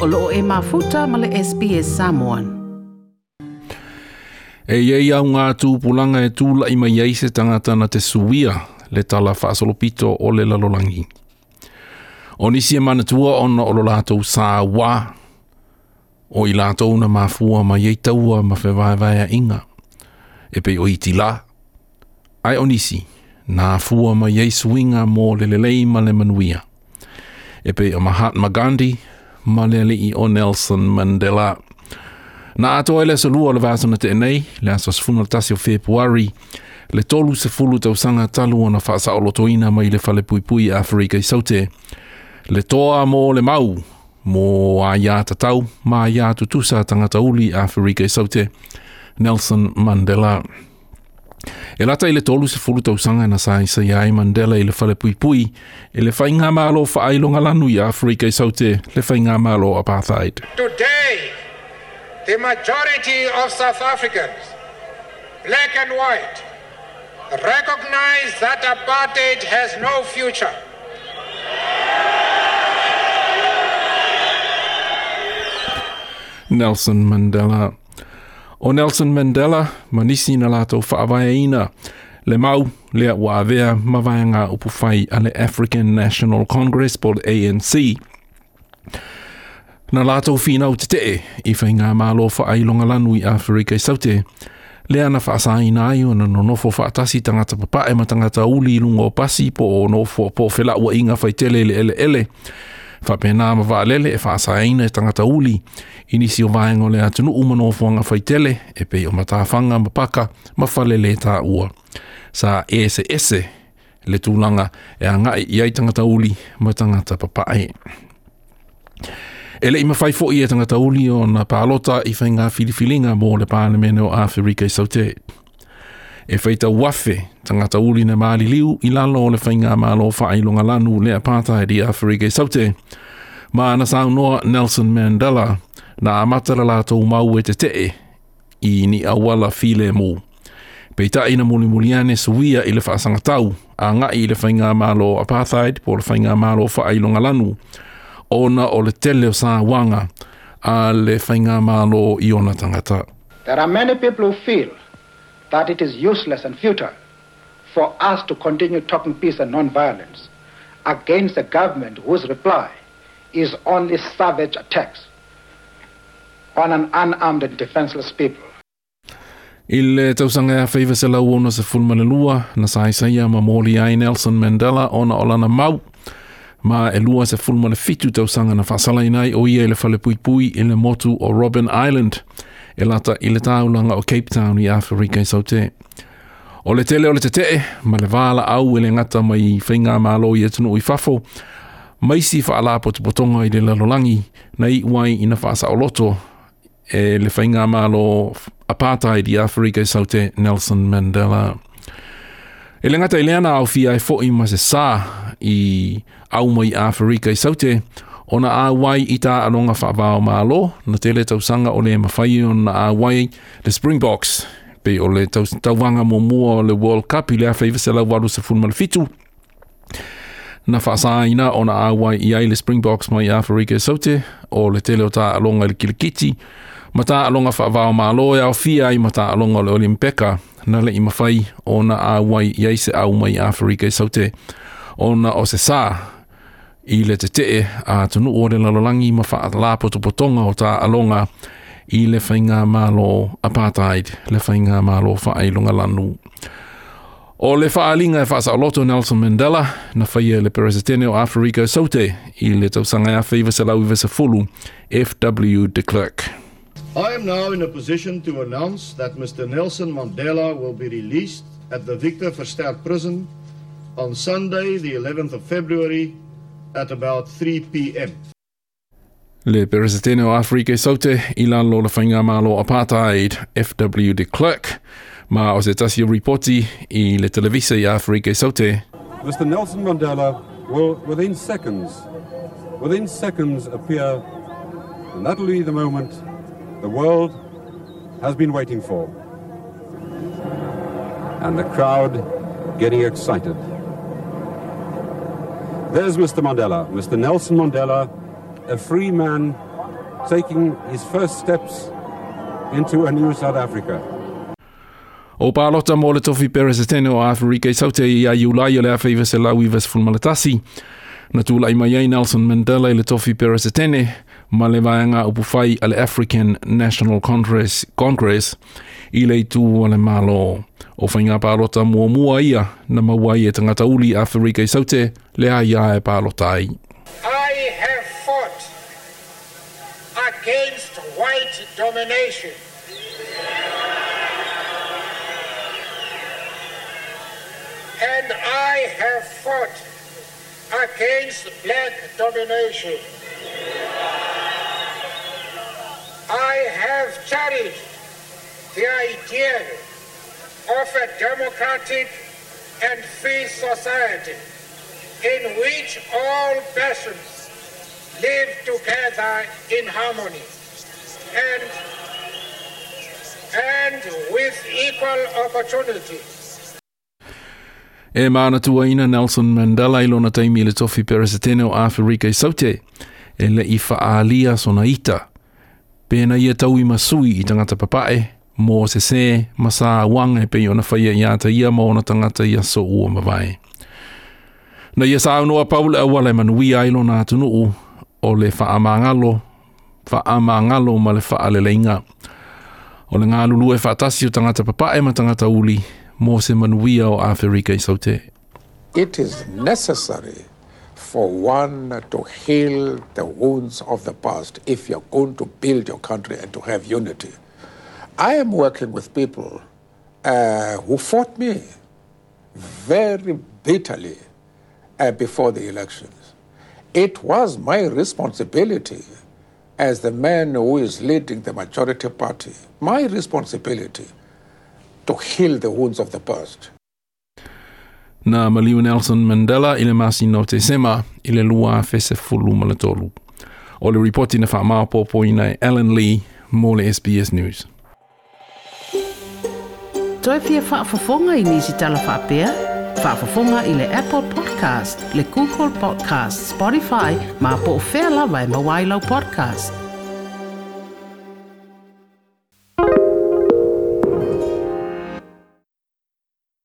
o loo e mafuta male SPS Samoan. E iei au ngā tūpulanga e tūla ima iei se tangata na te suia le tala whaasolopito o le lalolangi. O nisi e manatua o na olo lātou sā wā, o i lātou na mafua ma iei e taua ma whewaewae a inga. E pei o iti lā, ai o nisi, na fua ma iei suinga mō le lelei ma le manuia. E pei o ma Gandhi, ma le ali i o Nelson Mandela. Na ato ele se lua le vasana te enei, le aso se funa tasio Februari, le tolu se fulu tau sanga talu ona whaasa o lotoina mai le fale pui pui a Afrika i saute. Le toa mō le mau, mō a ia ta tau, ma ia tutusa tangata uli a Afrika i saute, Nelson Mandela. Nelson Mandela. E lata i le tolu se fulu na sa isa ia Mandela i le e le mālo lanu i Afrika i saute le mālo apartheid. Today, the majority of South Africans, black and white, recognize that apartheid has no future. Nelson Mandela O Nelson Mandela, manisi na lato whaavaya Le mau, lea ua avea, mawaya ngā upu whai a le African National Congress, po le ANC. Na lato whinau te te, i whai ngā mālo whaai longa lanui Afrika i saute, Le ana whaasai nā i o na nonofo whaatasi tangata papae ma tangata uli lungo pasi po o nofo po whelaua inga whai tele le ele ele. ele fa pe na ma valele fa e e e sa ina tanga tauli inisio vaingo le atu no umano fonga faitele e pe o mata fanga mpaka ma falele ta u sa ss le tulanga e anga i ai tanga tauli ma tanga ta papa ai ele ima fai foi e tanga tauli o na palota i fainga filifilinga mo le pa le meno afrika i sautet e feita wafe tangata uli na maali liu i lalo le whainga maa lo whaailonga lanu le apata e di Afrika i e saute. Ma ana sau Nelson Mandela na amatara la tau mau e te tee i ni awala file mō. Peita ina muli muli ane suwia i le whaasanga tau a ngai i le whainga maa apartheid po le whainga maa lo whaailonga lanu ona o le tele o sā wanga a le whainga maa lo i ona tangata. There are many people who feel that it is useless and futile for us to continue talking peace and non-violence against a government whose reply is only savage attacks on an unarmed and defenseless people. I eh, le tausaga se lau ona sefulumalelua na saisaia ma moli ai nelson mandela ona o lana mau ma e lua sefulumalefetu tausaga na faasalaina ai o ia i le falepuipui i le motu o Robin island e lata i le tāulanga o Cape Town i Afrika i saute. O le tele o le tete, ma le vāla au e le ngata mai whainga mā lo i etanu i fafo, mai si whaala po te potonga i le lalolangi, nei wai i na whaasa o loto, e le whainga mā lo apartheid i Afrika i saute Nelson Mandela. E le ngata i leana au fia e fo i ma se sā i au mai Afrika i saute, ona a i tā anonga whaavao mā lo, na tele tausanga o le mawhai o na a le Springboks, pe o le tauanga mō mua o le World Cup i le a whaiva se lau sa funmal fitu. Na whaasaina o na a i ai le Springboks mai a Farika e Saute, o le tele o tā alonga le kilikiti, ma tā alonga whaavao mā lo, e au fia i ma tā alonga le olimpeka, na le i mawhai o na a i ai se au mai a Farika e Saute, Ona o se saa, i le te tee a tunu o le lalolangi ma wha lapo to potonga o tā alonga i le whainga mālo apartheid, le whainga mālo whaelunga lanu. O le whaalinga e whaasa oloto Nelson Mandela, na whaia le peresetene o Afrika Sote i le tausanga a whiva sa lauiva sa fulu, F.W. de Klerk. I am now in a position to announce that Mr. Nelson Mandela will be released at the Victor Verster prison on Sunday, the 11th of February at about 3 p.m. Le Pereseteno Afrike Sote ilalo lafanga malo apartheid F.W. de Klerk ma o se tasio ripoti i le televisa i Afrike Sote. Mr. Nelson Mandela will within seconds, within seconds appear and that'll be the moment the world has been waiting for. And the crowd getting excited. There's Mr. Mandela, Mr. Nelson Mandela, a free man taking his first steps into a new South Africa. O pālota mō le tofi perese tēnō a Afrika i saute i a iulai o le awhaiva se lau i vese fulmalatasi. Na tūlai mai ai Nelson Mandela i le tofi perese tēnē. ma le vaeaga upu fai a african national congress, congress i le itu o le mālō o faigā palota muamua ia na maua ai e tagata uli afrika i saute le a iā e palota ai And I have fought against black domination. I have cherished the idea of a democratic and free society in which all persons live together in harmony and, and with equal opportunity. E mana tuaina Nelson Mandela i lona taimi le tofi peresetene o Afrika i saute, e le i faalia sona ita. pēnā ia tau i masui i tangata papae, mō se se, masā wang e pei ona whaia i āta ia mō na tangata ia so ua mawai. Na ia sā unua paule a wale manui ailo nā tunuu, o le wha amangalo, wha amangalo ma le wha leinga. O le ngā lulu e wha tasi o tangata papae ma tangata uli, mō se manuia ao Afrika i saute. It is necessary for one to heal the wounds of the past if you're going to build your country and to have unity. I am working with people uh, who fought me very bitterly uh, before the elections. It was my responsibility as the man who is leading the majority party, my responsibility to heal the wounds of the past na maliu Nelson Mandela ile masi no te sema ile lua fese fulu malatolu. O le reporti na wha maa ina e Alan Lee, mō le SBS News. Toi pia wha fafonga i nisi tala wha pia? Wha fafonga i le Apple Podcast, le Google Podcast, Spotify, ma po o fea lawa e mawai lau podcast.